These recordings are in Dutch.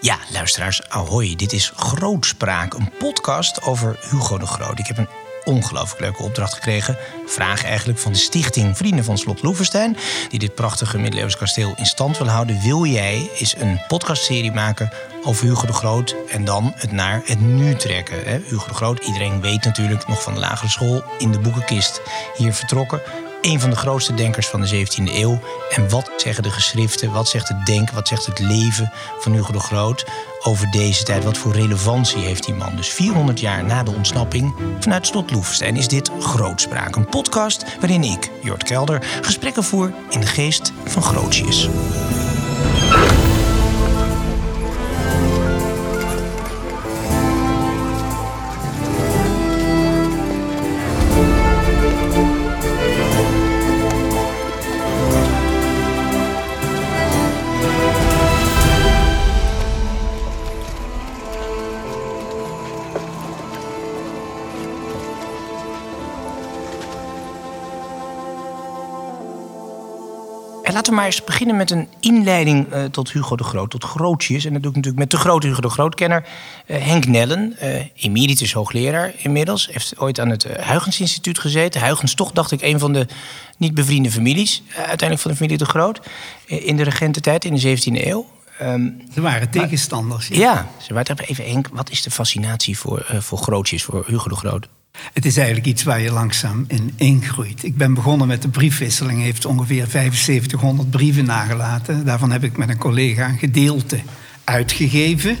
Ja, luisteraars, ahoy. Dit is Grootspraak, een podcast over Hugo de Groot. Ik heb een ongelooflijk leuke opdracht gekregen. Vraag eigenlijk van de stichting Vrienden van Slot Loevestein... die dit prachtige middeleeuws kasteel in stand wil houden. Wil jij eens een podcastserie maken over Hugo de Groot... en dan het naar het nu trekken? Hè? Hugo de Groot, iedereen weet natuurlijk nog van de lagere school... in de boekenkist hier vertrokken een van de grootste denkers van de 17e eeuw. En wat zeggen de geschriften, wat zegt het denken, wat zegt het leven van Hugo de Groot over deze tijd? Wat voor relevantie heeft die man? Dus 400 jaar na de ontsnapping vanuit Slot Loevestein is dit Grootspraak. Een podcast waarin ik, Jort Kelder, gesprekken voer in de geest van Grootjes. En laten we maar eens beginnen met een inleiding eh, tot Hugo de Groot, tot Grootjes. En dat doe ik natuurlijk met de grote Hugo de Grootkenner, uh, Henk Nellen, uh, emeritus hoogleraar inmiddels. Heeft ooit aan het Huygens Instituut gezeten. Huygens toch, dacht ik, een van de niet bevriende families, uiteindelijk van de familie de Groot, in de regententijd in de 17e eeuw. Um, ze waren tegenstanders. Maar, ja, ze waren even Henk, wat is de fascinatie voor, voor Grootjes, voor Hugo de Groot? Het is eigenlijk iets waar je langzaam in ingroeit. Ik ben begonnen met de briefwisseling, heeft ongeveer 7500 brieven nagelaten. Daarvan heb ik met een collega een gedeelte uitgegeven.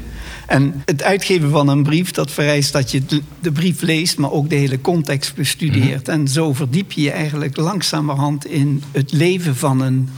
En het uitgeven van een brief, dat vereist dat je de brief leest, maar ook de hele context bestudeert. Mm -hmm. En zo verdiep je je eigenlijk langzamerhand in het leven van een,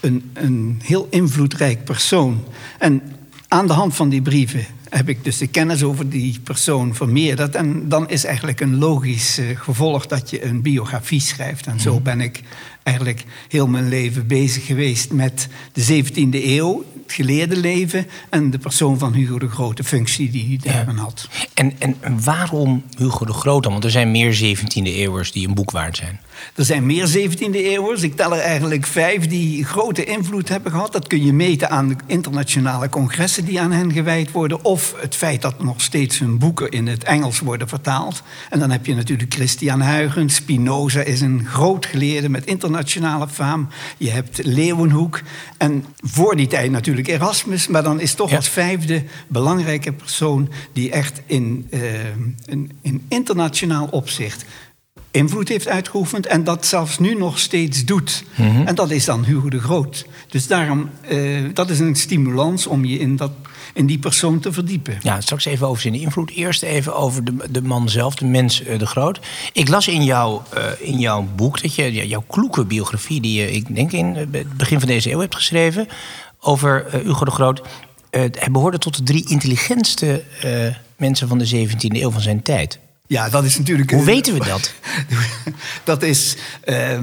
een, een heel invloedrijk persoon. En aan de hand van die brieven heb ik dus de kennis over die persoon vermeerderd. En dan is eigenlijk een logisch uh, gevolg dat je een biografie schrijft. En zo ben ik eigenlijk heel mijn leven bezig geweest met de 17e eeuw, het geleerde leven en de persoon van Hugo de Grote functie die hij daarin had. En, en waarom Hugo de Groot dan? Want er zijn meer 17e eeuwers die een boek waard zijn. Er zijn meer 17e eeuwers. Ik tel er eigenlijk vijf die grote invloed hebben gehad. Dat kun je meten aan de internationale congressen die aan hen gewijd worden. Of het feit dat nog steeds hun boeken in het Engels worden vertaald. En dan heb je natuurlijk Christian Huygens. Spinoza is een groot geleerde met internationale faam. Je hebt Leeuwenhoek. En voor die tijd natuurlijk Erasmus. Maar dan is toch ja. als vijfde belangrijke persoon die echt in, uh, in, in internationaal opzicht invloed heeft uitgeoefend en dat zelfs nu nog steeds doet. Mm -hmm. En dat is dan Hugo de Groot. Dus daarom, uh, dat is een stimulans om je in, dat, in die persoon te verdiepen. Ja, straks even over zijn invloed. Eerst even over de, de man zelf, de mens uh, de Groot. Ik las in, jou, uh, in jouw boek, dat je, jouw kloeke biografie... die je, ik denk in het begin van deze eeuw hebt geschreven... over Hugo de Groot. hij behoorde tot de drie intelligentste mensen van de 17e eeuw van zijn tijd. Ja, dat is natuurlijk. Hoe weten we dat? dat is uh,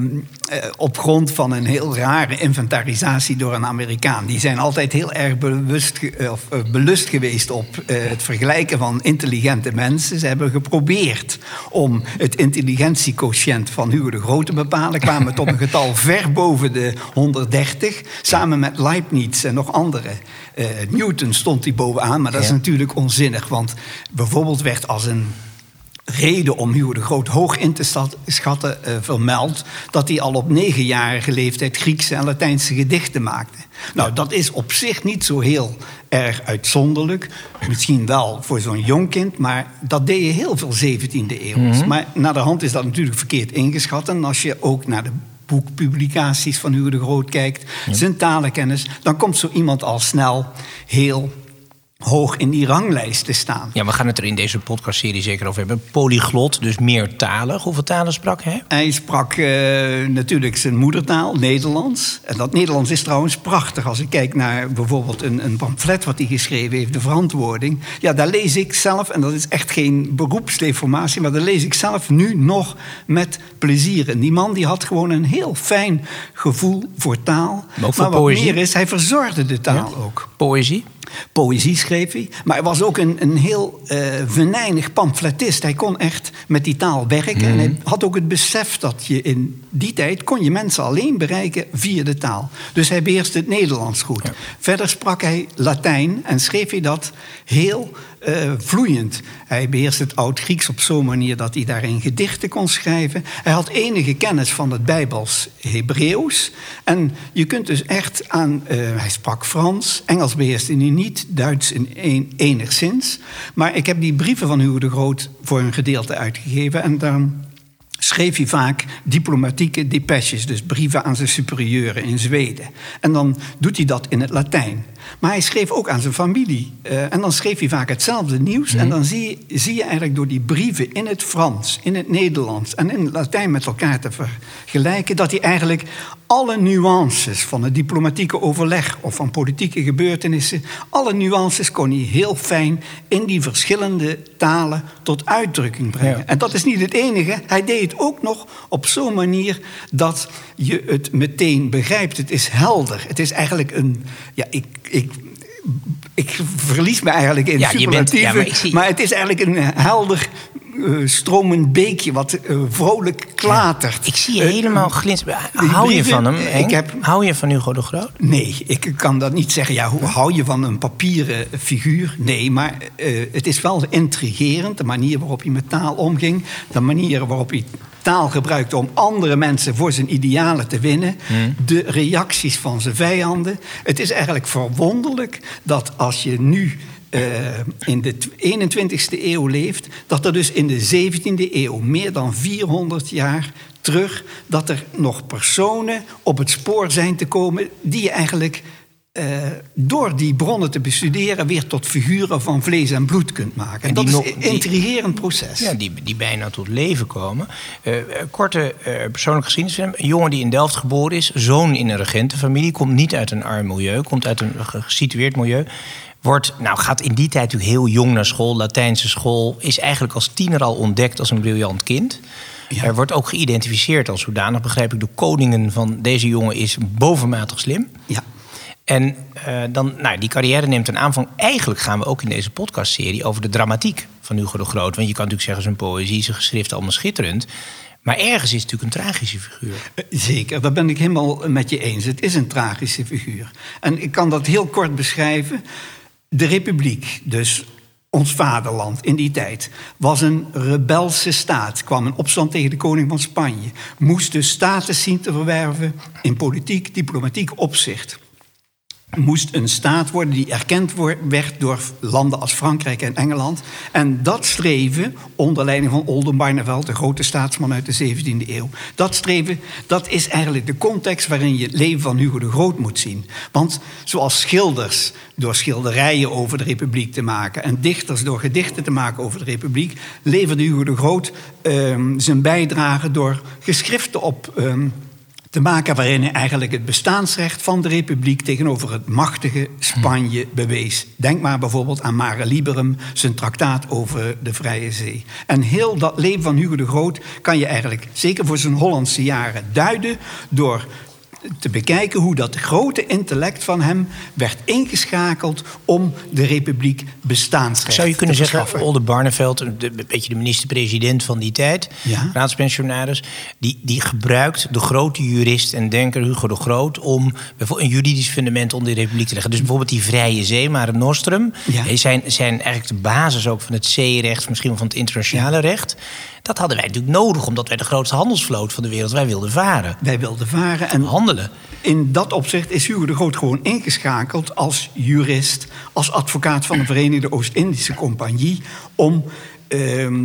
op grond van een heel rare inventarisatie door een Amerikaan. Die zijn altijd heel erg bewust, of, uh, belust geweest op uh, het vergelijken van intelligente mensen. Ze hebben geprobeerd om het intelligentiequotient van Hugo de Groot te bepalen. Kwamen tot een getal ver boven de 130. Samen met Leibniz en nog anderen. Newton stond die bovenaan, maar dat is natuurlijk onzinnig. Want bijvoorbeeld werd als een reden om Hugo de Groot hoog in te schatten uh, vermeld dat hij al op negenjarige leeftijd Griekse en Latijnse gedichten maakte. Nou, dat is op zich niet zo heel erg uitzonderlijk. Misschien wel voor zo'n jong kind, maar dat deed je heel veel 17e eeuw. Mm -hmm. Maar naar de hand is dat natuurlijk verkeerd ingeschat. En als je ook naar de boekpublicaties van Hugo de Groot kijkt, ja. zijn talenkennis, dan komt zo iemand al snel heel hoog in die ranglijst te staan. Ja, we gaan het er in deze podcastserie zeker over hebben. Polyglot, dus meertalig. Hoeveel talen sprak hij? Hij sprak uh, natuurlijk zijn moedertaal, Nederlands. En dat Nederlands is trouwens prachtig. Als ik kijk naar bijvoorbeeld een, een pamflet wat hij geschreven heeft, de verantwoording. Ja, daar lees ik zelf, en dat is echt geen beroepsdeformatie... maar daar lees ik zelf nu nog met plezier. En die man die had gewoon een heel fijn gevoel voor taal. Maar, ook voor maar wat poëzie. meer is, hij verzorgde de taal Ja? ook. Poëzie? Poëzie schreef hij, maar hij was ook een, een heel uh, venijnig pamfletist. Hij kon echt met die taal werken. En hij had ook het besef dat je in die tijd kon je mensen alleen bereiken via de taal. Dus hij beheerste het Nederlands goed. Verder sprak hij Latijn en schreef hij dat heel uh, vloeiend. Hij beheerste het Oud-Grieks op zo'n manier dat hij daarin gedichten kon schrijven. Hij had enige kennis van het Bijbels Hebreeuws. En je kunt dus echt aan. Uh, hij sprak Frans, Engels beheerste hij niet, Duits in een, enigszins. Maar ik heb die brieven van Hugo de Groot voor een gedeelte uitgegeven. En dan schreef hij vaak diplomatieke depeches, dus brieven aan zijn superieuren in Zweden. En dan doet hij dat in het Latijn. Maar hij schreef ook aan zijn familie. Uh, en dan schreef hij vaak hetzelfde nieuws. En dan zie, zie je eigenlijk door die brieven in het Frans, in het Nederlands en in het Latijn met elkaar te vergelijken, dat hij eigenlijk alle nuances van het diplomatieke overleg of van politieke gebeurtenissen, alle nuances kon hij heel fijn in die verschillende talen tot uitdrukking brengen. En dat is niet het enige. Hij deed het ook nog op zo'n manier dat je het meteen begrijpt. Het is helder. Het is eigenlijk een. Ja, ik, ik, ik verlies me eigenlijk in ja, superlatieven, bent, ja, maar, maar, het is eigenlijk een helder uh, stromend beekje wat uh, vrolijk klatert. ik zie je helemaal glinsteren. Hou je van hem? Ik heb, hou je van Hugo de Groot? Nee, ik kan dat niet zeggen. Ja, hoe hou je van een papieren figuur? Nee, maar het is wel intrigerend. De manier waarop hij met taal omging. De manier waarop hij taal gebruikte om andere mensen voor zijn idealen te winnen. Hmm. De reacties van zijn vijanden. Het is eigenlijk verwonderlijk dat als je nu uh, in de 21ste eeuw leeft, dat er dus in de 17e eeuw, meer dan 400 jaar terug, dat er nog personen op het spoor zijn te komen die je eigenlijk uh, door die bronnen te bestuderen weer tot figuren van vlees en bloed kunt maken. En, dat is een intrigerend proces. Ja, die, die bijna tot leven komen. Uh, korte uh, persoonlijke geschiedenis. Een jongen die in Delft geboren is, zoon in een regentenfamilie, komt niet uit een arm milieu, komt uit een gesitueerd milieu. Wordt, nou, gaat in die tijd natuurlijk heel jong naar school, Latijnse school. Is eigenlijk als tiener al ontdekt als een briljant kind. Er wordt ook geïdentificeerd als zodanig, begrijp ik, de koningen van deze jongen is bovenmatig slim. Ja. En uh, dan, nou, die carrière neemt een aanvang. Eigenlijk gaan we ook in deze podcastserie over de dramatiek van Hugo de Groot. Want je kan natuurlijk zeggen, zijn poëzie, zijn geschrift, allemaal schitterend. Maar ergens is het natuurlijk een tragische figuur. Eh, zeker, dat ben ik helemaal met je eens. Het is een tragische figuur. En ik kan dat heel kort beschrijven. De republiek, dus ons vaderland in die tijd, was een rebelse staat. kwam een opstand tegen de koning van Spanje. Moest de status zien te verwerven in politiek, diplomatiek opzicht moest een staat worden die erkend werd door landen als Frankrijk en Engeland. En dat streven, onder leiding van Oldenbarneveld, de grote staatsman uit de 17e eeuw, dat streven, dat is eigenlijk de context waarin je het leven van Hugo de Groot moet zien. Want zoals schilders door schilderijen over de republiek te maken en dichters door gedichten te maken over de republiek, leverde Hugo de Groot um, zijn bijdrage door geschriften op um, te maken waarin hij eigenlijk het bestaansrecht van de republiek tegenover het machtige Spanje bewees. Denk maar bijvoorbeeld aan Mare Liberum, zijn traktaat over de Vrije Zee. En heel dat leven van Hugo de Groot kan je eigenlijk, zeker voor zijn Hollandse jaren, duiden door te bekijken hoe dat grote intellect van hem werd ingeschakeld om de republiek bestaansrecht Zou je kunnen zeggen, Olde Barneveld, een beetje de minister-president van die tijd, ja? raadspensionaris, die, die gebruikt de grote jurist en denker Hugo de Groot om bijvoorbeeld een juridisch fundament onder de republiek te leggen. Dus bijvoorbeeld die vrije zee, maar het Nostrum, ja. zijn, zijn eigenlijk de basis ook van het zeerecht, misschien wel van het internationale recht. Dat hadden wij natuurlijk nodig, omdat wij de grootste handelsvloot van de wereld, wij wilden varen. Wij wilden varen en handelen. In dat opzicht is Hugo de Groot gewoon ingeschakeld als jurist, als advocaat van de Verenigde Oost-Indische Compagnie, om ehm,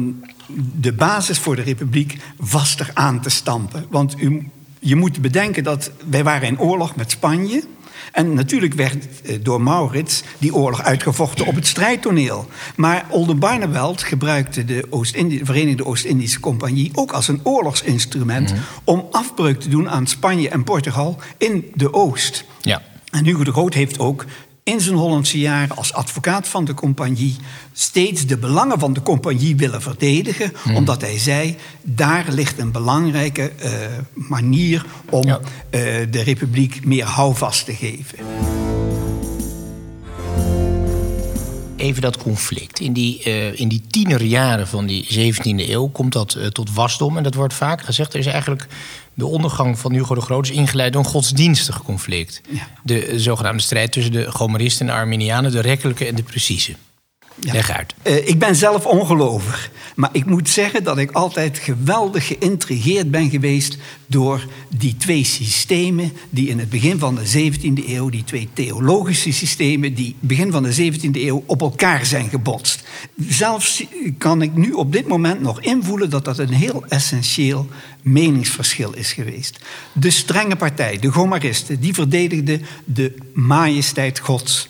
de basis voor de republiek vaster aan te stampen. Want u, je moet bedenken dat wij waren in oorlog met Spanje en natuurlijk werd eh, door Maurits die oorlog uitgevochten op het strijdtoneel. Maar Oldenbarneveld gebruikte de, Oost de Verenigde Oost-Indische Compagnie ook als een oorlogsinstrument mhm. om afbreuk te doen aan Spanje en Portugal in de Oost. Ja. En Hugo de Groot heeft ook in zijn Hollandse jaren als advocaat van de compagnie steeds de belangen van de compagnie willen verdedigen, hmm. omdat hij zei: daar ligt een belangrijke uh, manier om ja. uh, de republiek meer houvast te geven. Even dat conflict. In die, uh, in die tienerjaren van die 17e eeuw komt dat uh, tot wasdom. En dat wordt vaak gezegd. Er is eigenlijk de ondergang van Hugo de Groot is ingeleid door een godsdienstig conflict. Ja. De zogenaamde strijd tussen de Gomaristen en de Arminianen, de rekkelijke en de precieze. Ja. Leg uit. Uh, ik ben zelf ongelovig. Maar ik moet zeggen dat ik altijd geweldig geïntrigeerd ben geweest door die twee systemen die in het begin van de 17e eeuw, die twee theologische systemen die begin van de 17e eeuw op elkaar zijn gebotst. Zelfs kan ik nu op dit moment nog invoelen dat dat een heel essentieel meningsverschil is geweest. De strenge partij, de Gomaristen, die verdedigde de majesteit Gods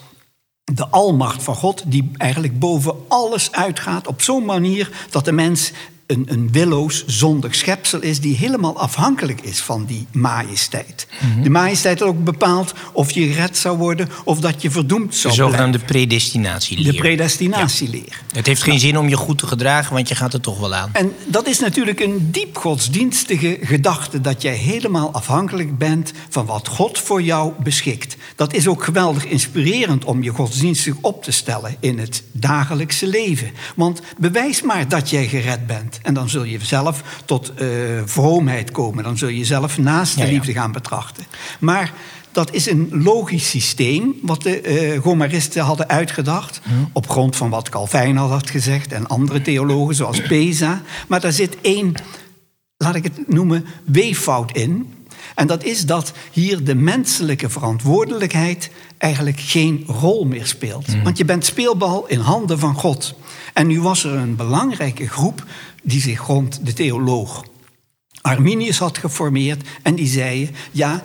de almacht van God, die eigenlijk boven alles uitgaat op zo'n manier dat de mens een, een willoos, zondig schepsel is die helemaal afhankelijk is van die majesteit. Mhm. De majesteit ook bepaalt of je gered zou worden of dat je verdoemd zou worden. De zogenaamde predestinatieleer. De predestinatieleer. Het heeft geen zin om je goed te gedragen, want je gaat er toch wel aan. En dat is natuurlijk een diep godsdienstige gedachte dat jij helemaal afhankelijk bent van wat God voor jou beschikt. Dat is ook geweldig inspirerend om je godsdienstig op te stellen in het dagelijkse leven. Want bewijs maar dat jij gered bent. En dan zul je zelf tot uh, vroomheid komen. Dan zul je zelf naast de liefde gaan betrachten. Maar dat is een logisch systeem wat de uh, Gomaristen hadden uitgedacht. Op grond van wat Calvijn al had gezegd en andere theologen zoals Pesa. Maar daar zit één, laat ik het noemen, weeffout in. En dat is dat hier de menselijke verantwoordelijkheid eigenlijk geen rol meer speelt. Want je bent speelbal in handen van God. En nu was er een belangrijke groep die zich rond de theoloog Arminius had geformeerd. En die zei: Ja,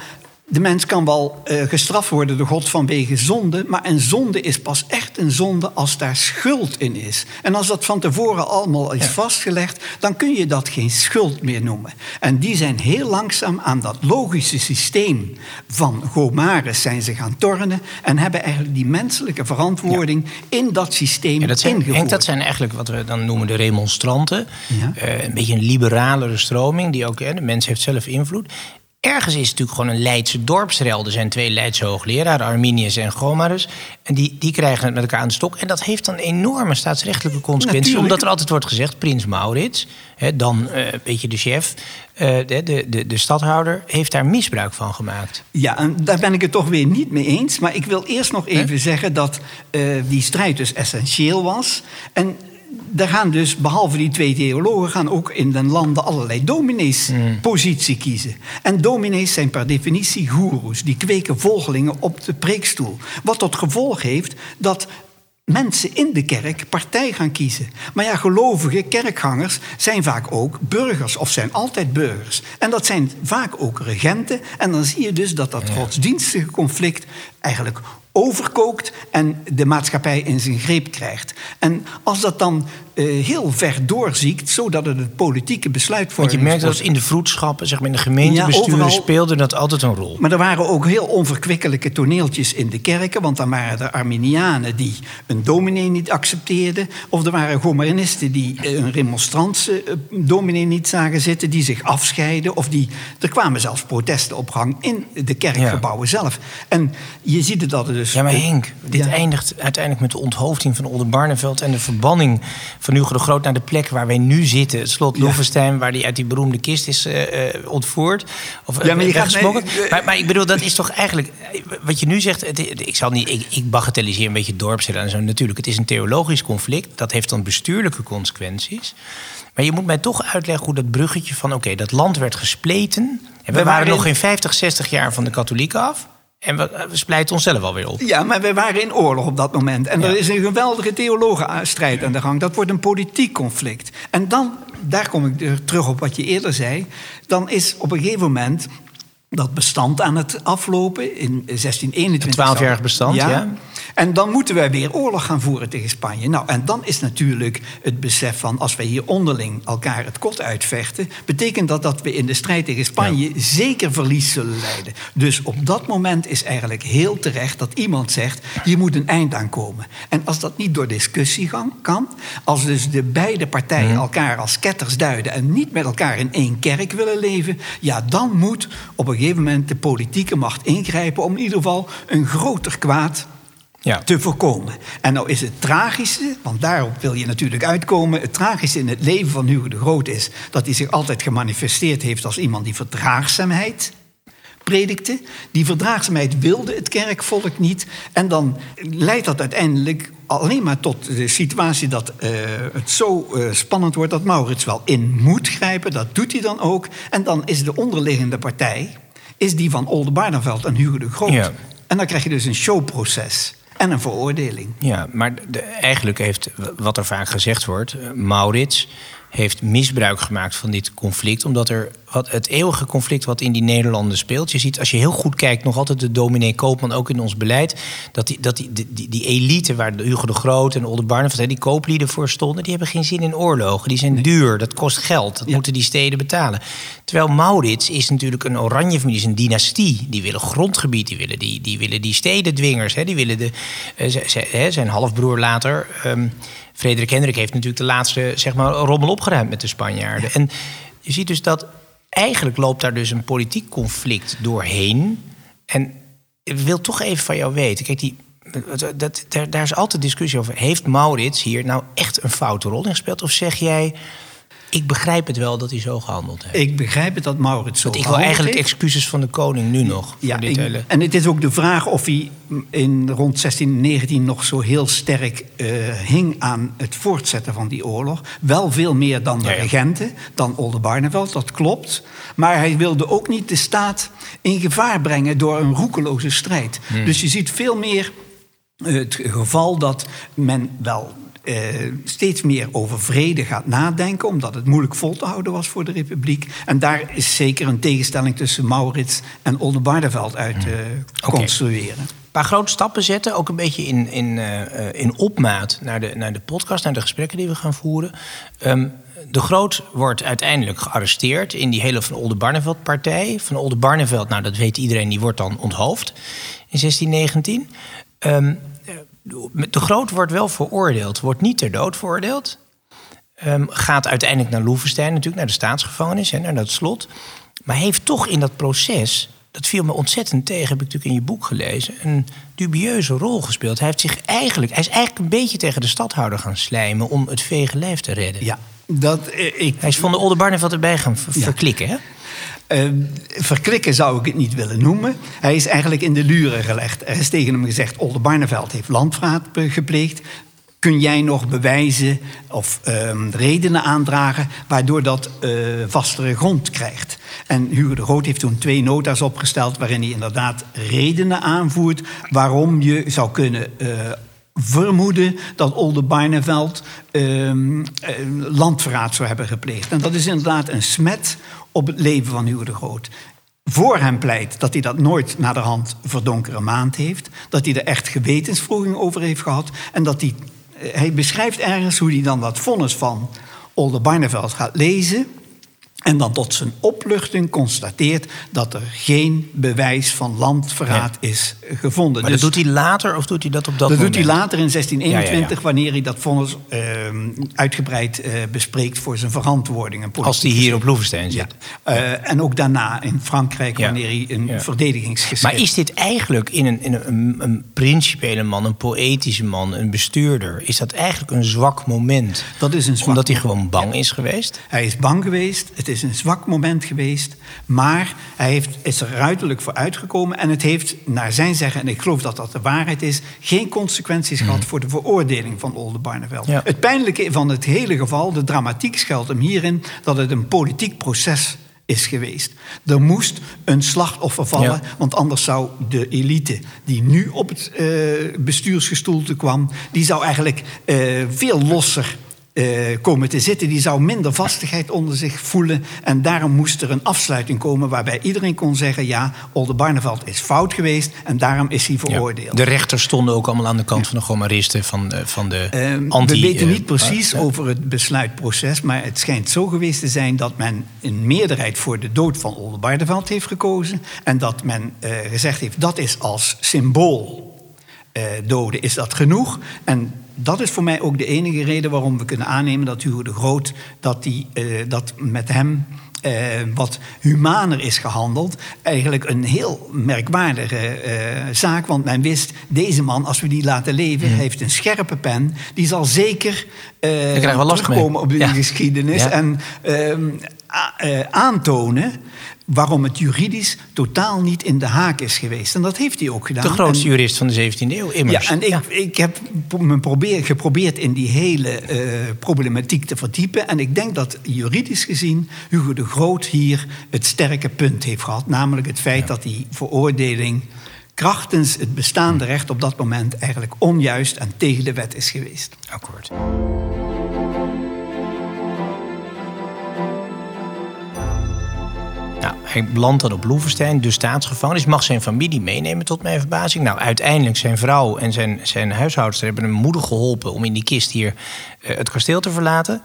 de mens kan wel uh, gestraft worden door God vanwege zonde, maar een zonde is pas echt een zonde als daar schuld in is. En als dat van tevoren allemaal is vastgelegd, dan kun je dat geen schuld meer noemen. En die zijn heel langzaam aan dat logische systeem van Gomarus zijn ze gaan tornen en hebben eigenlijk die menselijke verantwoording in dat systeem ja, dat zijn, ingevoerd. dat zijn eigenlijk wat we dan noemen de remonstranten. Uh, een beetje een liberalere stroming, die ook, hè, de mens heeft zelf invloed ergens is het natuurlijk gewoon een Leidse dorpsrel. Er zijn twee Leidse hoogleraren, Arminius en Gomarus. En die, die krijgen het met elkaar aan de stok. En dat heeft dan enorme staatsrechtelijke consequenties. Omdat er altijd wordt gezegd, prins Maurits, hè, dan uh, een beetje de chef... Uh, de, de, de, de stadhouder heeft daar misbruik van gemaakt. Ja, en daar ben ik het toch weer niet mee eens. Maar ik wil eerst nog even zeggen dat uh, die strijd dus essentieel was. En daar gaan dus, behalve die twee theologen, gaan ook in den landen allerlei dominees mm. positie kiezen. En dominees zijn per definitie goeroes, die kweken volgelingen op de preekstoel. Wat tot gevolg heeft dat mensen in de kerk partij gaan kiezen. Maar ja, gelovige kerkgangers zijn vaak ook burgers of zijn altijd burgers. En dat zijn vaak ook regenten. En dan zie je dus dat dat godsdienstige conflict eigenlijk overkookt en de maatschappij in zijn greep krijgt. En als dat dan uh, heel ver doorziekt, zodat het het politieke besluitvorming... Want je merkt dat in de vroedschappen, zeg maar in de gemeentebesturen... Ja, speelde dat altijd een rol. Maar er waren ook heel onverkwikkelijke toneeltjes in de kerken... want dan waren er Arminianen die een dominee niet accepteerden... of er waren Gomarinisten die een remonstrantse uh, dominee niet zagen zitten... die zich afscheiden, of die... Er kwamen zelfs protesten op gang in de kerkgebouwen zelf. En je ziet het dat er dus... Ja, maar Henk, dit eindigt uiteindelijk met de onthoofding van Oldenbarneveld... en de verbanning van Hugo de Groot naar de plek waar wij nu zitten. Het slot Loevestein, waar hij uit die beroemde kist is uh, ontvoerd. Of, ja, maar, je gaat, nee, maar, maar, ik bedoel, dat is toch eigenlijk... Wat je nu zegt, het, ik, zal niet, ik, ik bagatelliseer een beetje dorpsrecht en zo. Natuurlijk, het is een theologisch conflict. Dat heeft dan bestuurlijke consequenties. Maar je moet mij toch uitleggen hoe dat bruggetje van... oké, dat land werd gespleten. En we, waren, nog geen 50, 60 jaar van de katholieken af. En we, we splijten onszelf alweer op. Ja, maar we waren in oorlog op dat moment. En er is een geweldige theologenstrijd aan de gang. Dat wordt een politiek conflict. En dan, daar kom ik terug op wat je eerder zei. Dan is op een gegeven moment dat bestand aan het aflopen in 1621. Een 12-jarig bestand, ja. En dan moeten wij weer oorlog gaan voeren tegen Spanje. Nou, en dan is natuurlijk het besef van als wij hier onderling elkaar het kot uitvechten, betekent dat dat we in de strijd tegen Spanje zeker verlies zullen leiden. Dus op dat moment is eigenlijk heel terecht dat iemand zegt: hier moet een eind aan komen. En als dat niet door discussie kan, als dus de beide partijen mhm. elkaar als ketters duiden en niet met elkaar in één kerk willen leven, ja, dan moet op een gegeven moment de politieke macht ingrijpen om in ieder geval een groter kwaad Ja. te voorkomen. En nou is het tragische, want daarop wil je natuurlijk uitkomen... het tragische in het leven van Hugo de Groot is... dat hij zich altijd gemanifesteerd heeft als iemand die verdraagzaamheid predikte. Die verdraagzaamheid wilde het kerkvolk niet. En dan leidt dat uiteindelijk alleen maar tot de situatie dat eh, het zo eh, spannend wordt dat Maurits wel in moet grijpen. Dat doet hij dan ook. En dan is de onderliggende partij is die van Oldenbarneveld en Hugo de Groot. Ja. En dan krijg je dus een showproces en een veroordeling. Ja, maar de, eigenlijk heeft, wat er vaak gezegd wordt, eh, Maurits heeft misbruik gemaakt van dit conflict. Omdat er wat, het eeuwige conflict wat in die Nederlanden speelt. Je ziet als je heel goed kijkt, nog altijd de dominee Koopman, ook in ons beleid. Dat die, dat die, die, die elite waar de Hugo de Groot en Oldenbarneveld, die kooplieden voor stonden, die hebben geen zin in oorlogen. Die zijn duur, dat kost geld. Dat Ja. moeten die steden betalen. Terwijl Maurits is natuurlijk een oranje familie, is een dynastie. Die willen grondgebied, die willen die, die, willen die stedendwingers. Hè, die willen de, eh, hè, zijn halfbroer later. ehm, Frederik Hendrik heeft natuurlijk de laatste zeg maar, rommel opgeruimd met de Spanjaarden. En je ziet dus dat eigenlijk loopt daar dus een politiek conflict doorheen. En ik wil toch even van jou weten. Kijk, die, dat, daar, daar is altijd discussie over. Heeft Maurits hier nou echt een foute rol in gespeeld? Of zeg jij, ik begrijp het wel dat hij zo gehandeld heeft? Ik begrijp het dat Maurits zo Want ik wil eigenlijk heeft. excuses van de koning nu nog. Ja, voor dit ik- hele... en het is ook de vraag of hij in rond 1619 nog zo heel sterk eh, hing aan het voortzetten van die oorlog. Wel veel meer dan de Ja, ja. regenten, dan Oldenbarneveld, dat klopt. Maar hij wilde ook niet de staat in gevaar brengen door een roekeloze strijd. Hmm. Dus je ziet veel meer eh, het geval dat men wel eh, steeds meer over vrede gaat nadenken, omdat het moeilijk vol te houden was voor de Republiek. En daar is zeker een tegenstelling tussen Maurits en Oldenbarneveld uit te construeren. Een paar grote stappen zetten, ook een beetje in, in, eh, eh, in opmaat naar de, naar de podcast, naar de gesprekken die we gaan voeren. Ehm, de Groot wordt uiteindelijk gearresteerd in die hele Van Oldenbarneveld-partij. Van Oldenbarneveld, nou dat weet iedereen, die wordt dan onthoofd in 1619. Ehm, de Groot wordt wel veroordeeld, wordt niet ter dood veroordeeld. Ehm, gaat uiteindelijk naar Loevestein, natuurlijk naar de staatsgevangenis en naar dat slot. Maar heeft toch in dat proces, dat viel me ontzettend tegen, heb ik natuurlijk in je boek gelezen, een dubieuze rol gespeeld. Hij, heeft zich eigenlijk, hij is eigenlijk een beetje tegen de stadhouder gaan slijmen om het vege lijf te redden. Ja, dat, eh, ik, Hij is van de Oldenbarneveld erbij gaan ver- verklikken, hè? Eh, verklikken zou ik het niet willen noemen. Hij is eigenlijk in de luren gelegd. Er is tegen hem gezegd: Oldenbarneveld heeft landvraat be- gepleegd. Kun jij nog bewijzen of ehm, redenen aandragen waardoor dat eh, vastere grond krijgt? En Hugo de Groot heeft toen twee nota's opgesteld waarin hij inderdaad redenen aanvoert waarom je zou kunnen eh, vermoeden dat Oldenbarneveld ehm eh, landverraad zou hebben gepleegd. En dat is inderdaad een smet op het leven van Hugo de Groot. Voor hem pleit dat hij dat nooit naar de hand verdonkere maand heeft. Dat hij er echt gewetensvroeging over heeft gehad. En dat hij, eh, hij beschrijft ergens hoe hij dan dat vonnis van Oldenbarneveld gaat lezen. En dan tot zijn opluchting constateert dat er geen bewijs van landverraad is gevonden. Maar Dus- dat doet hij later of doet hij dat op dat, dat moment? doet hij later in 1621, Ja, ja, ja. wanneer hij dat vonnis ehm, uitgebreid eh, bespreekt voor zijn verantwoordingen. Als hij hier op Loevestein zit. Eh, en ook daarna in Frankrijk, wanneer hij een verdedigingsgeschrift... Maar is dit eigenlijk in een, in een, een, principiële man, een poëtische man, een bestuurder... is dat eigenlijk een zwak moment? Dat is een zwak Omdat hij gewoon bang is geweest? Hij is bang geweest, het is een zwak moment geweest... maar hij heeft, is er ruiterlijk voor uitgekomen... en het heeft, naar zijn zeggen, en ik geloof dat dat de waarheid is... geen consequenties gehad voor de veroordeling van Oldenbarneveld. Ja. Het pijnlijke van het hele geval, de dramatiek schuilt hem hierin... dat het een politiek proces is geweest. Er moest een slachtoffer vallen, Ja. want anders zou de elite die nu op het eh, bestuursgestoelte kwam, die zou eigenlijk eh, veel losser eh, komen te zitten. Die zou minder vastigheid onder zich voelen. En daarom moest er een afsluiting komen waarbij iedereen kon zeggen: ja, Oldenbarneveld is fout geweest en daarom is hij veroordeeld. De rechters stonden ook allemaal aan de kant van de gomaristen, van de, van de anti... we weten eh, niet precies eh, over het besluitproces, maar het schijnt zo geweest te zijn dat men een meerderheid voor de dood van Oldenbarneveld heeft gekozen. En dat men eh, gezegd heeft dat is als symbool eh, doden, is dat genoeg. En dat is voor mij ook de enige reden waarom we kunnen aannemen dat Hugo de Groot, dat, die, eh, dat met hem eh, wat humaner is gehandeld. Eigenlijk een heel merkwaardige eh, zaak. Want men wist, deze man, als we die laten leven, Mhm. heeft een scherpe pen. Die zal zeker eh, terugkomen op die Ja. geschiedenis. Ja. En ehm, eh, aantonen waarom het juridisch totaal niet in de haak is geweest. En dat heeft hij ook gedaan. De grootste En- jurist van de 17e eeuw, immers. ja, en ik, ik heb me probeer, geprobeerd in die hele eh, problematiek te verdiepen. En ik denk dat juridisch gezien Hugo de Groot hier het sterke punt heeft gehad. Namelijk het feit dat die veroordeling krachtens het bestaande recht op dat moment eigenlijk onjuist en tegen de wet is geweest. Akkoord. Hij belandt dan op Loevestein, de staatsgevangenis. Mag zijn familie meenemen, tot mijn verbazing. Nou, uiteindelijk zijn vrouw en zijn, zijn huishoudster hebben hem moedig geholpen... om in die kist hier eh, het kasteel te verlaten.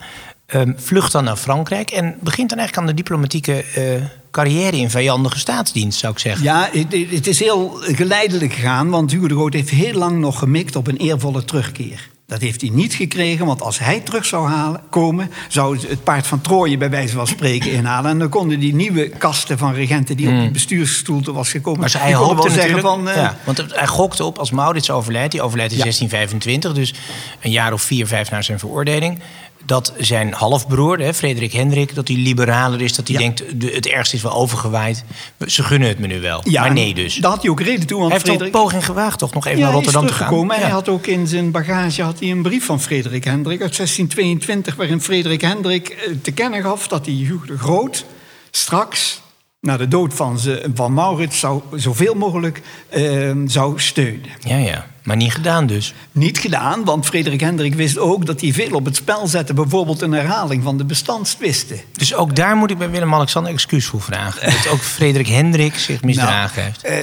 Ehm, vlucht dan naar Frankrijk en begint dan eigenlijk aan de diplomatieke eh, carrière... in vijandige staatsdienst, zou ik zeggen. Ja, het, het is heel geleidelijk gegaan, want Hugo de Groot heeft heel lang nog gemikt op een eervolle terugkeer. Dat heeft hij niet gekregen, want als hij terug zou halen, komen, zou het- paard van Troje bij wijze van spreken inhalen. En dan konden die nieuwe kasten van regenten die op die bestuursstoel was gekomen, Hmm. Maar hij hoopte wel zeggen van... eh, ja, want hij gokte op als Maurits overlijdt. Die overlijdt in Ja. 1625, dus een jaar of vier, vijf na zijn veroordeling. Dat zijn halfbroer, hè, Frederik Hendrik, dat hij liberaler is. Dat hij Ja. denkt, de, het ergste is wel overgewaaid. Ze gunnen het me nu wel. ja, maar nee dus. Daar had hij ook reden toe, want hij heeft Frederik... een poging gewaagd, toch? Nog even Ja, naar Rotterdam te gaan. hij had ook in zijn bagage had hij een brief van Frederik Hendrik uit 1622... waarin Frederik Hendrik eh, te kennen gaf dat hij Hugo de Groot straks... na de dood van, ze, van Maurits zou, zoveel mogelijk eh, zou steunen. ja, ja. Maar niet gedaan dus. Niet gedaan, want Frederik Hendrik wist ook dat hij veel op het spel zette. Bijvoorbeeld een herhaling van de bestandstwisten. Dus ook daar moet ik bij Willem-Alexander excuus voor vragen. Dat ook Frederik Hendrik zich misdragen heeft. Eh,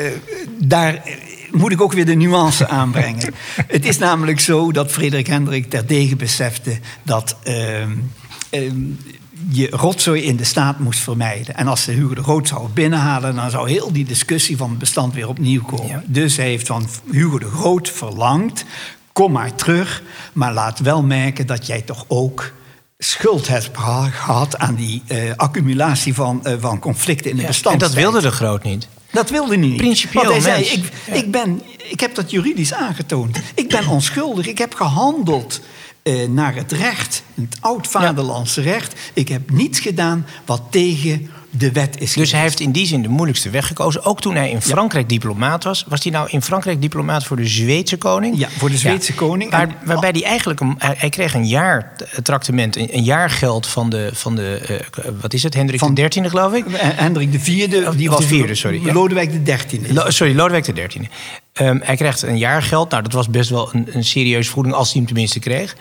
daar moet ik ook weer de nuance aanbrengen. het is namelijk zo dat Frederik Hendrik terdege besefte dat ehm, ehm, je rotzooi in de staat moest vermijden. En als ze Hugo de Groot zou binnenhalen, dan zou heel die discussie van het bestand weer opnieuw komen. Ja. Dus hij heeft van Hugo de Groot verlangd: kom maar terug, maar laat wel merken dat jij toch ook schuld hebt geha- gehad aan die eh, accumulatie van, eh, van conflicten in de Ja, En dat wilde de Groot niet. Dat wilde hij niet. Principieel Want hij mens. zei, ik, Ja. ik, ben, ik heb dat juridisch aangetoond. Ik ben onschuldig. Ik heb gehandeld eh, naar het recht, het oud-vaderlandse recht. Ik heb niets gedaan wat tegen de wet is Dus geweest. hij heeft in die zin de moeilijkste weg gekozen. Ook toen hij in Frankrijk diplomaat was. Was hij nou in Frankrijk diplomaat voor de Zweedse koning? Ja, voor de Zweedse koning. Waar, waarbij hij eigenlijk... Een, hij, kreeg een jaar tractement, een, een jaar geld van de... Van de eh, wat is het, Hendrik Van- de XIII geloof ik? Eh, Hendrik de Vierde, Of- die de was vierde, sorry. Lodewijk de Dertiende. Lo- sorry, Lodewijk de XIII. Ehm, hij krijgt een jaar geld. Nou, dat was best wel een, een serieuze vergoeding als hij hem tenminste kreeg.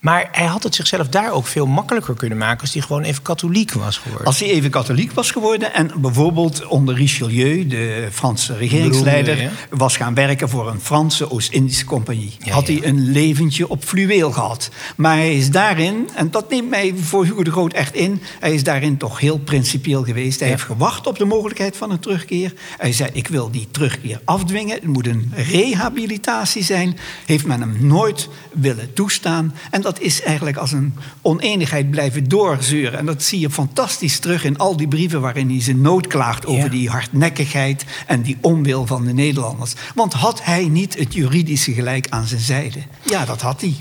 Maar hij had het zichzelf daar ook veel makkelijker kunnen maken... als hij gewoon even katholiek was geworden. Als hij even katholiek was geworden en bijvoorbeeld onder Richelieu, de Franse regeringsleider, was gaan werken voor een Franse Oost-Indische compagnie, Ja, had ja. hij een leventje op fluweel gehad. Maar hij is daarin, en dat neemt mij voor Hugo de Groot echt in, hij is daarin toch heel principieel geweest. Hij heeft gewacht op de mogelijkheid van een terugkeer. Hij zei: Ik wil die terugkeer afdwingen. Het moet een rehabilitatie zijn. Heeft men hem nooit willen toestaan. En dat is eigenlijk als een oneenigheid blijven doorzeuren. En dat zie je fantastisch terug in al die brieven waarin hij zijn nood klaagt over Ja. die hardnekkigheid en die onwil van de Nederlanders. Want had hij niet het juridische gelijk aan zijn zijde? Ja, dat had hij.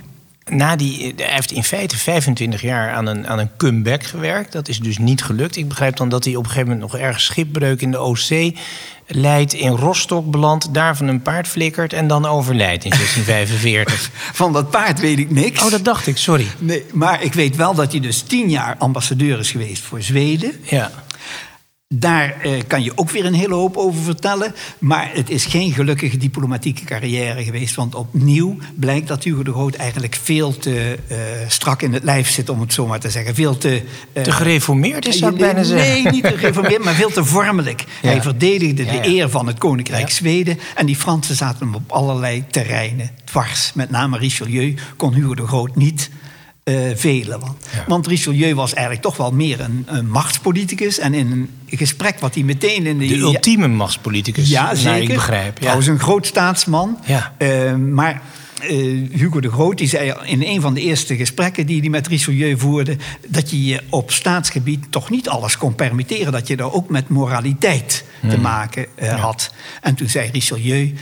Na die, hij heeft in feite 25 jaar aan een, aan een comeback gewerkt. Dat is dus niet gelukt. Ik begrijp dan dat hij op een gegeven moment nog ergens schipbreuk in de Oostzee leidt. In Rostock belandt, daarvan een paard flikkert en dan overlijdt in 1645. Van dat paard weet ik niks. oh, dat dacht ik, sorry. Nee, maar ik weet wel dat hij dus tien jaar ambassadeur is geweest voor Zweden. Ja. Daar eh, kan je ook weer een hele hoop over vertellen. Maar het is geen gelukkige diplomatieke carrière geweest. Want opnieuw blijkt dat Hugo de Groot eigenlijk veel te eh, strak in het lijf zit, om het zo maar te zeggen. Veel te. eh, Te gereformeerd is, zou ik nee, bijna zeggen. Nee, niet te gereformeerd, maar veel te vormelijk. Ja. Hij verdedigde Ja, de eer van het Koninkrijk. Zweden. En die Fransen zaten hem op allerlei terreinen dwars. Met name Richelieu kon Hugo de Groot niet eh, velen. Want, Ja. want Richelieu was eigenlijk toch wel meer een, een machtspoliticus. En in een gesprek wat hij meteen in de... De ultieme machtspoliticus, ja, zeker. ik begrijp. Ja. Trouwens een groot staatsman. Ja. Eh, maar Hugo de Groot die zei in een van de eerste gesprekken die hij met Richelieu voerde, dat je je op staatsgebied toch niet alles kon permitteren, dat je daar ook met moraliteit te hmm. maken uh, had. En toen zei Richelieu,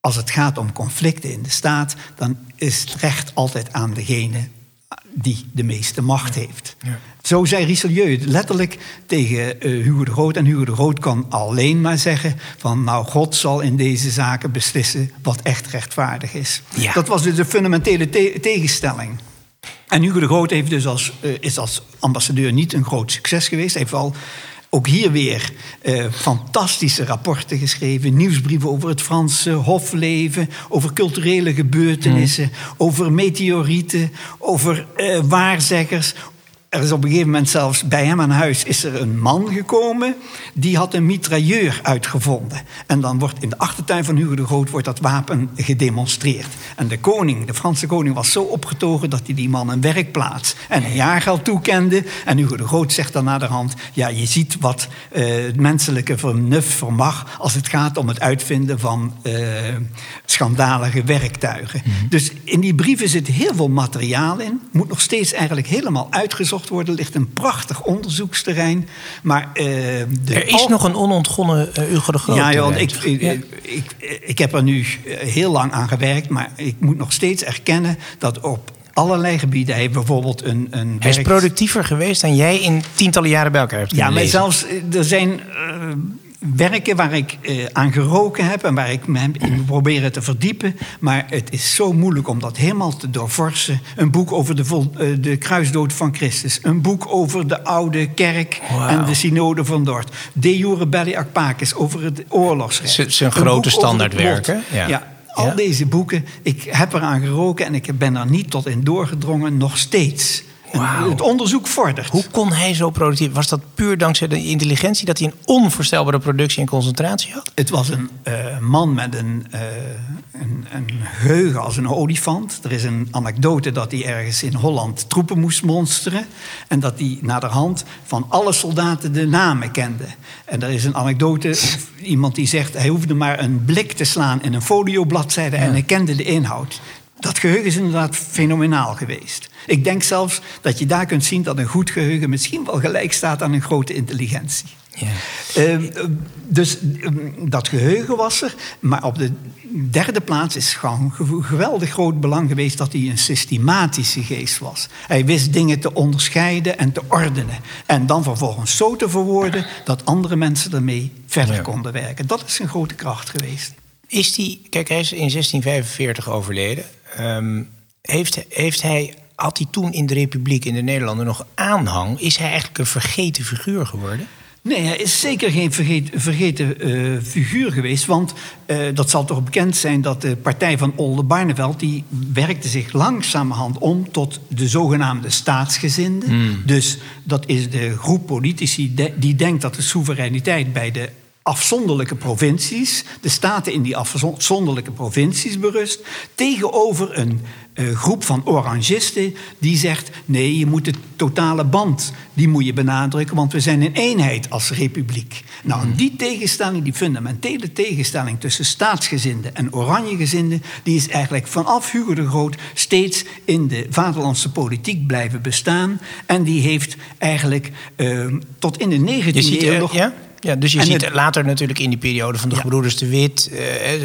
als het gaat om conflicten in de staat, dan is het recht altijd aan degene die de meeste macht heeft. Ja. Zo zei Richelieu letterlijk tegen uh, Hugo de Groot. En Hugo de Groot kan alleen maar zeggen van... nou, God zal in deze zaken beslissen wat echt rechtvaardig is. Dat was dus de fundamentele tegenstelling. En Hugo de Groot heeft dus als, uh, is als ambassadeur niet een groot succes geweest. Hij heeft wel ook hier weer uh, fantastische rapporten geschreven. Nieuwsbrieven over het Franse hofleven. Over culturele gebeurtenissen. Mm. Over meteorieten. Over uh, waarzeggers er is op een gegeven moment zelfs bij hem aan huis is er een man gekomen die had een mitrailleur uitgevonden. En dan wordt in de achtertuin van Hugo de Groot wordt dat wapen gedemonstreerd. En de koning, de Franse koning, was zo opgetogen dat hij die man een werkplaats en een jaargeld toekende. En Hugo de Groot zegt dan naderhand: ja, je ziet wat uh, het menselijke vernuft vermag als het gaat om het uitvinden van uh, schandalige werktuigen. Mhm. Dus in die brieven zit heel veel materiaal in, moet nog steeds eigenlijk helemaal uitgezocht worden. ligt een prachtig onderzoeksterrein. Maar, uh, de er is nog een onontgonnen uh, Hugo de Groot. Ja, joh, ik, ik, ik, ik, heb er nu eh, heel lang aan gewerkt. Maar ik moet nog steeds erkennen dat op allerlei gebieden. Hij heeft bijvoorbeeld een. een Hij is productiever geweest dan jij in tientallen jaren bij elkaar hebt. Ja, maar zelfs er zijn. Uh, werken waar ik uh, aan geroken heb en waar ik me in proberen te verdiepen. Maar het is zo moeilijk om dat helemaal te doorvorsen. Een boek over de, vol, uh, de kruisdood van Christus. Een boek over de oude kerk wow. en de synode van Dort. De Jure Belli Akpakis over het oorlogsrecht. Het zijn grote standaardwerken. Ja. ja. Al ja? deze boeken, ik heb eraan geroken en ik ben er niet tot in doorgedrongen, nog steeds. Wow. Het onderzoek vordert. Hoe kon hij zo productief? Was dat puur dankzij de intelligentie dat hij een onvoorstelbare productie en concentratie had? Het was een uh, man met een, uh, een, een, geheugen als een olifant. Er is een anekdote dat hij ergens in Holland troepen moest monsteren. En dat hij naderhand van alle soldaten de namen kende. En er is een anekdote, iemand die zegt... hij hoefde maar een blik te slaan in een foliobladzijde... Ja. en hij kende de inhoud. Dat geheugen is inderdaad fenomenaal geweest. Ik denk zelfs dat je daar kunt zien dat een goed geheugen misschien wel gelijk staat aan een grote intelligentie. Ja. Uh, dus uh, dat geheugen was er. Maar op de derde plaats is gewoon geweldig groot belang geweest dat hij een systematische geest was. Hij wist dingen te onderscheiden en te ordenen. En dan vervolgens zo te verwoorden dat andere mensen ermee verder ja. konden werken. Dat is een grote kracht geweest. Is die, kijk, hij is in 1645 overleden. Um, heeft, heeft hij had hij toen in de Republiek in de Nederlanden nog aanhang? Is hij eigenlijk een vergeten figuur geworden? Nee, hij is zeker geen vergeten, vergeten uh, figuur geweest. Want uh, dat zal toch bekend zijn dat de partij van Oldenbarneveld... die werkte zich langzamerhand om tot de zogenaamde staatsgezinden. Mm. Dus dat is de groep politici de, die denkt dat de soevereiniteit bij de afzonderlijke provincies, de staten in die afzonderlijke provincies berust, tegenover een uh, groep van orangisten die zegt: nee, je moet de totale band, die moet je benadrukken, want we zijn een eenheid als republiek. Nou, die tegenstelling, die fundamentele tegenstelling tussen staatsgezinden en oranjegezinden, die is eigenlijk vanaf Hugo de Groot steeds in de vaderlandse politiek blijven bestaan. En die heeft eigenlijk uh, tot in de 19e eeuw nog. Ja? Ja, dus je en ziet het, later natuurlijk in die periode van de ja. gebroeders de Wit, uh,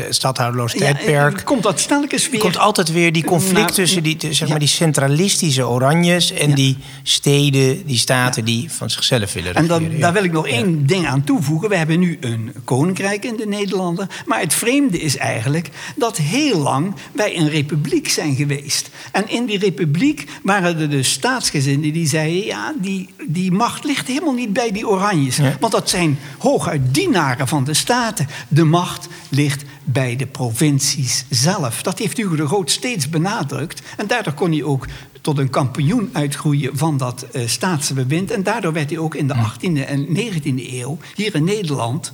stadhouderloos tijdperk. Ja, komt dat snelkens weer. Komt altijd weer die conflict nou, tussen die, zeg maar, die centralistische oranjes en die steden, die staten die van zichzelf willen regeren. En dan, daar wil ik nog één ding aan toevoegen. We hebben nu een koninkrijk in de Nederlanden. Maar het vreemde is eigenlijk dat heel lang wij een republiek zijn geweest. En in die republiek waren er de staatsgezinden die zeiden: ja, die, die macht ligt helemaal niet bij die oranjes. Want dat zijn hooguit dienaren van de staten. De macht ligt bij de provincies zelf. Dat heeft Hugo de Groot steeds benadrukt. En daardoor kon hij ook tot een kampioen uitgroeien van dat uh, staatsbewind. En daardoor werd hij ook in de 18e en 19e eeuw hier in Nederland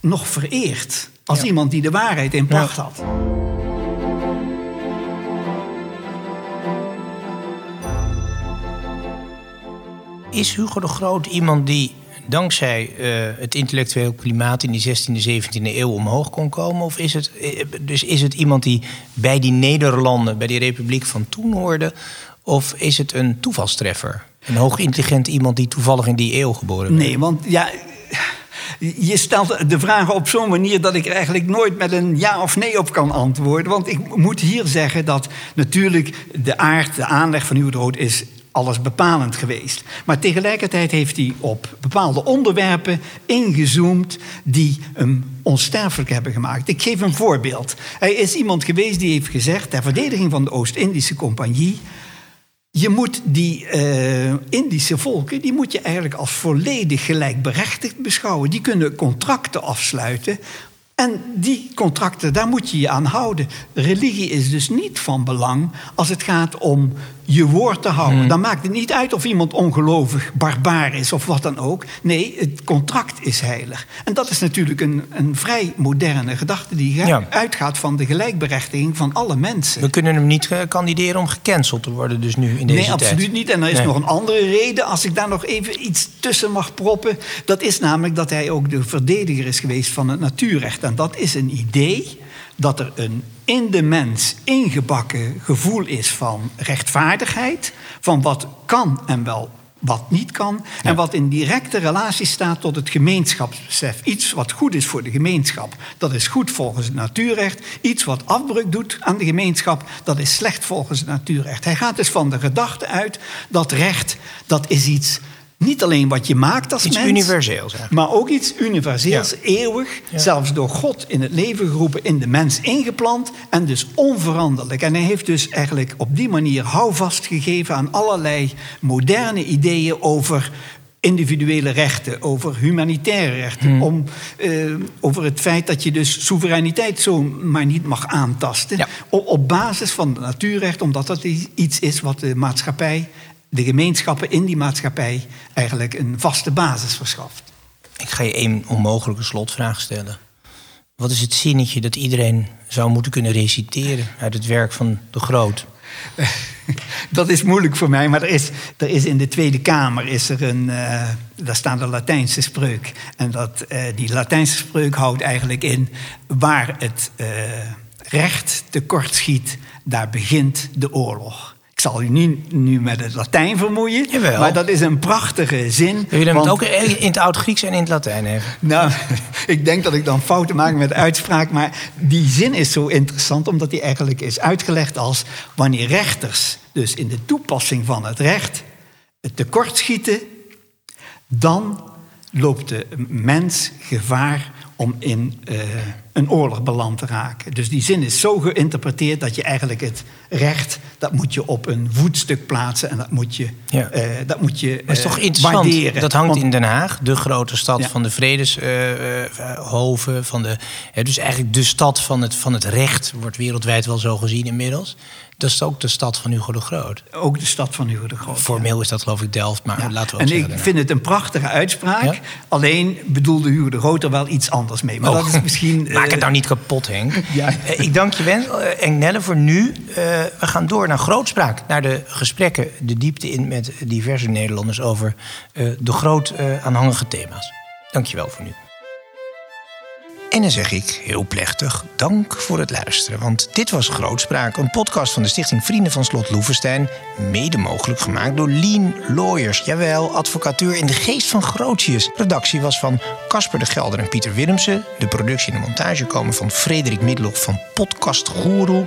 nog vereerd. Als ja. iemand die de waarheid in pacht ja. had. Is Hugo de Groot iemand die dankzij eh, het intellectueel klimaat in die 16e, 17e eeuw omhoog kon komen? Of is het, eh, dus is het iemand die bij die Nederlanden, bij die republiek van toen hoorde? Of is het een toevalstreffer? Een hoogintelligent iemand die toevallig in die eeuw geboren werd? Nee, want ja, je stelt de vragen op zo'n manier dat ik er eigenlijk nooit met een ja of nee op kan antwoorden. Want ik moet hier zeggen dat natuurlijk de aard, de aanleg van de Groot is alles bepalend geweest. Maar tegelijkertijd heeft hij op bepaalde onderwerpen ingezoomd die hem onsterfelijk hebben gemaakt. Ik geef een voorbeeld. Hij is iemand geweest die heeft gezegd ter verdediging van de Oost-Indische Compagnie je moet die uh, Indische volken, die moet je eigenlijk als volledig gelijkberechtigd beschouwen. Die kunnen contracten afsluiten. En die contracten, daar moet je je aan houden. Religie is dus niet van belang als het gaat om je woord te houden. Hmm. Dan maakt het niet uit of iemand ongelovig, barbaar is of wat dan ook. Nee, het contract is heilig. En dat is natuurlijk een, een vrij moderne gedachte die uitgaat van de gelijkberechtiging van alle mensen. We kunnen hem niet kandideren om gecanceld te worden, dus nu in deze nee, tijd. Nee, absoluut niet. En er is nog een andere reden, als ik daar nog even iets tussen mag proppen. Dat is namelijk dat hij ook de verdediger is geweest van het natuurrecht. En dat is een idee dat er een in de mens ingebakken gevoel is van rechtvaardigheid, van wat kan en wel wat niet kan, en wat in directe relatie staat tot het gemeenschapsbesef. Iets wat goed is voor de gemeenschap, dat is goed volgens het natuurrecht. Iets wat afbreuk doet aan de gemeenschap, dat is slecht volgens het natuurrecht. Hij gaat dus van de gedachte uit dat recht, dat is iets niet alleen wat je maakt als iets mens. universeels. Maar ook iets universeels, eeuwig. Zelfs door God in het leven geroepen, in de mens ingeplant. En dus onveranderlijk. En hij heeft dus eigenlijk op die manier houvast gegeven aan allerlei moderne ideeën over individuele rechten, over humanitaire rechten, hmm. om, uh, over het feit dat je dus soevereiniteit zo maar niet mag aantasten, op, op, basis van het natuurrecht, omdat dat iets is wat de maatschappij de gemeenschappen in die maatschappij eigenlijk een vaste basis verschaft. Ik ga je één onmogelijke slotvraag stellen. Wat is het zinnetje dat iedereen zou moeten kunnen reciteren uit het werk van de Groot? Dat is moeilijk voor mij, maar er is, er is in de Tweede Kamer is er een, uh, daar staat een Latijnse spreuk. En dat, uh, die Latijnse spreuk houdt eigenlijk in waar het uh, recht tekortschiet, daar begint de oorlog. Zal u niet nu met het Latijn vermoeien. Jawel. Maar dat is een prachtige zin. Wil je het ook in het Oud-Grieks en in het Latijn hebben? Nou, ik denk dat ik dan fouten maak met de uitspraak. Maar die zin is zo interessant omdat die eigenlijk is uitgelegd als... wanneer rechters dus in de toepassing van het recht het tekortschieten... dan loopt de mens gevaar om in uh, een oorlog beland te raken. Dus die zin is zo geïnterpreteerd dat je eigenlijk het recht... dat moet je op een voetstuk plaatsen en dat moet je, ja. uh, dat moet je maar is toch interessant? Waarderen. Dat hangt in Den Haag, de grote stad ja. van de vredeshoven. van de, dus eigenlijk de stad van het, van het recht... wordt wereldwijd wel zo gezien inmiddels. Dat is ook de stad van Hugo de Groot. Ook de stad van Hugo de Groot. Formeel is dat geloof ik Delft, maar ja. laten we En ik vind het een prachtige uitspraag. Alleen bedoelde Hugo de Groot er wel iets anders mee. Maar oh. dat is misschien... Maak het eh, nou niet kapot, Henk. ja. Eh, ik dank je, wel, uh, Nelle, voor nu. Uh, we gaan door naar grootspraak. Naar de gesprekken, de diepte in met diverse Nederlanders... over de groot aanhangige thema's. Dank je wel voor nu. En dan zeg ik heel plechtig dank voor het luisteren. Want dit was Grootspraak, een podcast van de Stichting Vrienden van Slot Loevestein. Mede mogelijk gemaakt door Lean Lawyers. Jawel, advocatuur in de geest van Grootjes. Redactie was van Casper de Gelder en Pieter Willemsen. De productie en de montage komen van Frederik Middelhoff van Podcast Guru.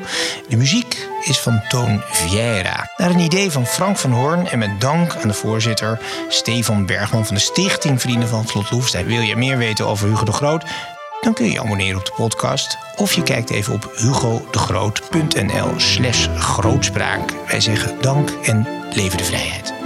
De muziek is van Toon Vieira. Naar een idee van Frank van Hoorn en met dank aan de voorzitter Stefan Bergman van de Stichting Vrienden van Slot Loevestein. Wil je meer weten over Hugo de Groot? Dan kun je je abonneren op de podcast. Of je kijkt even op hugodegroot.nl slash grootspraak. Wij zeggen dank en leven de vrijheid.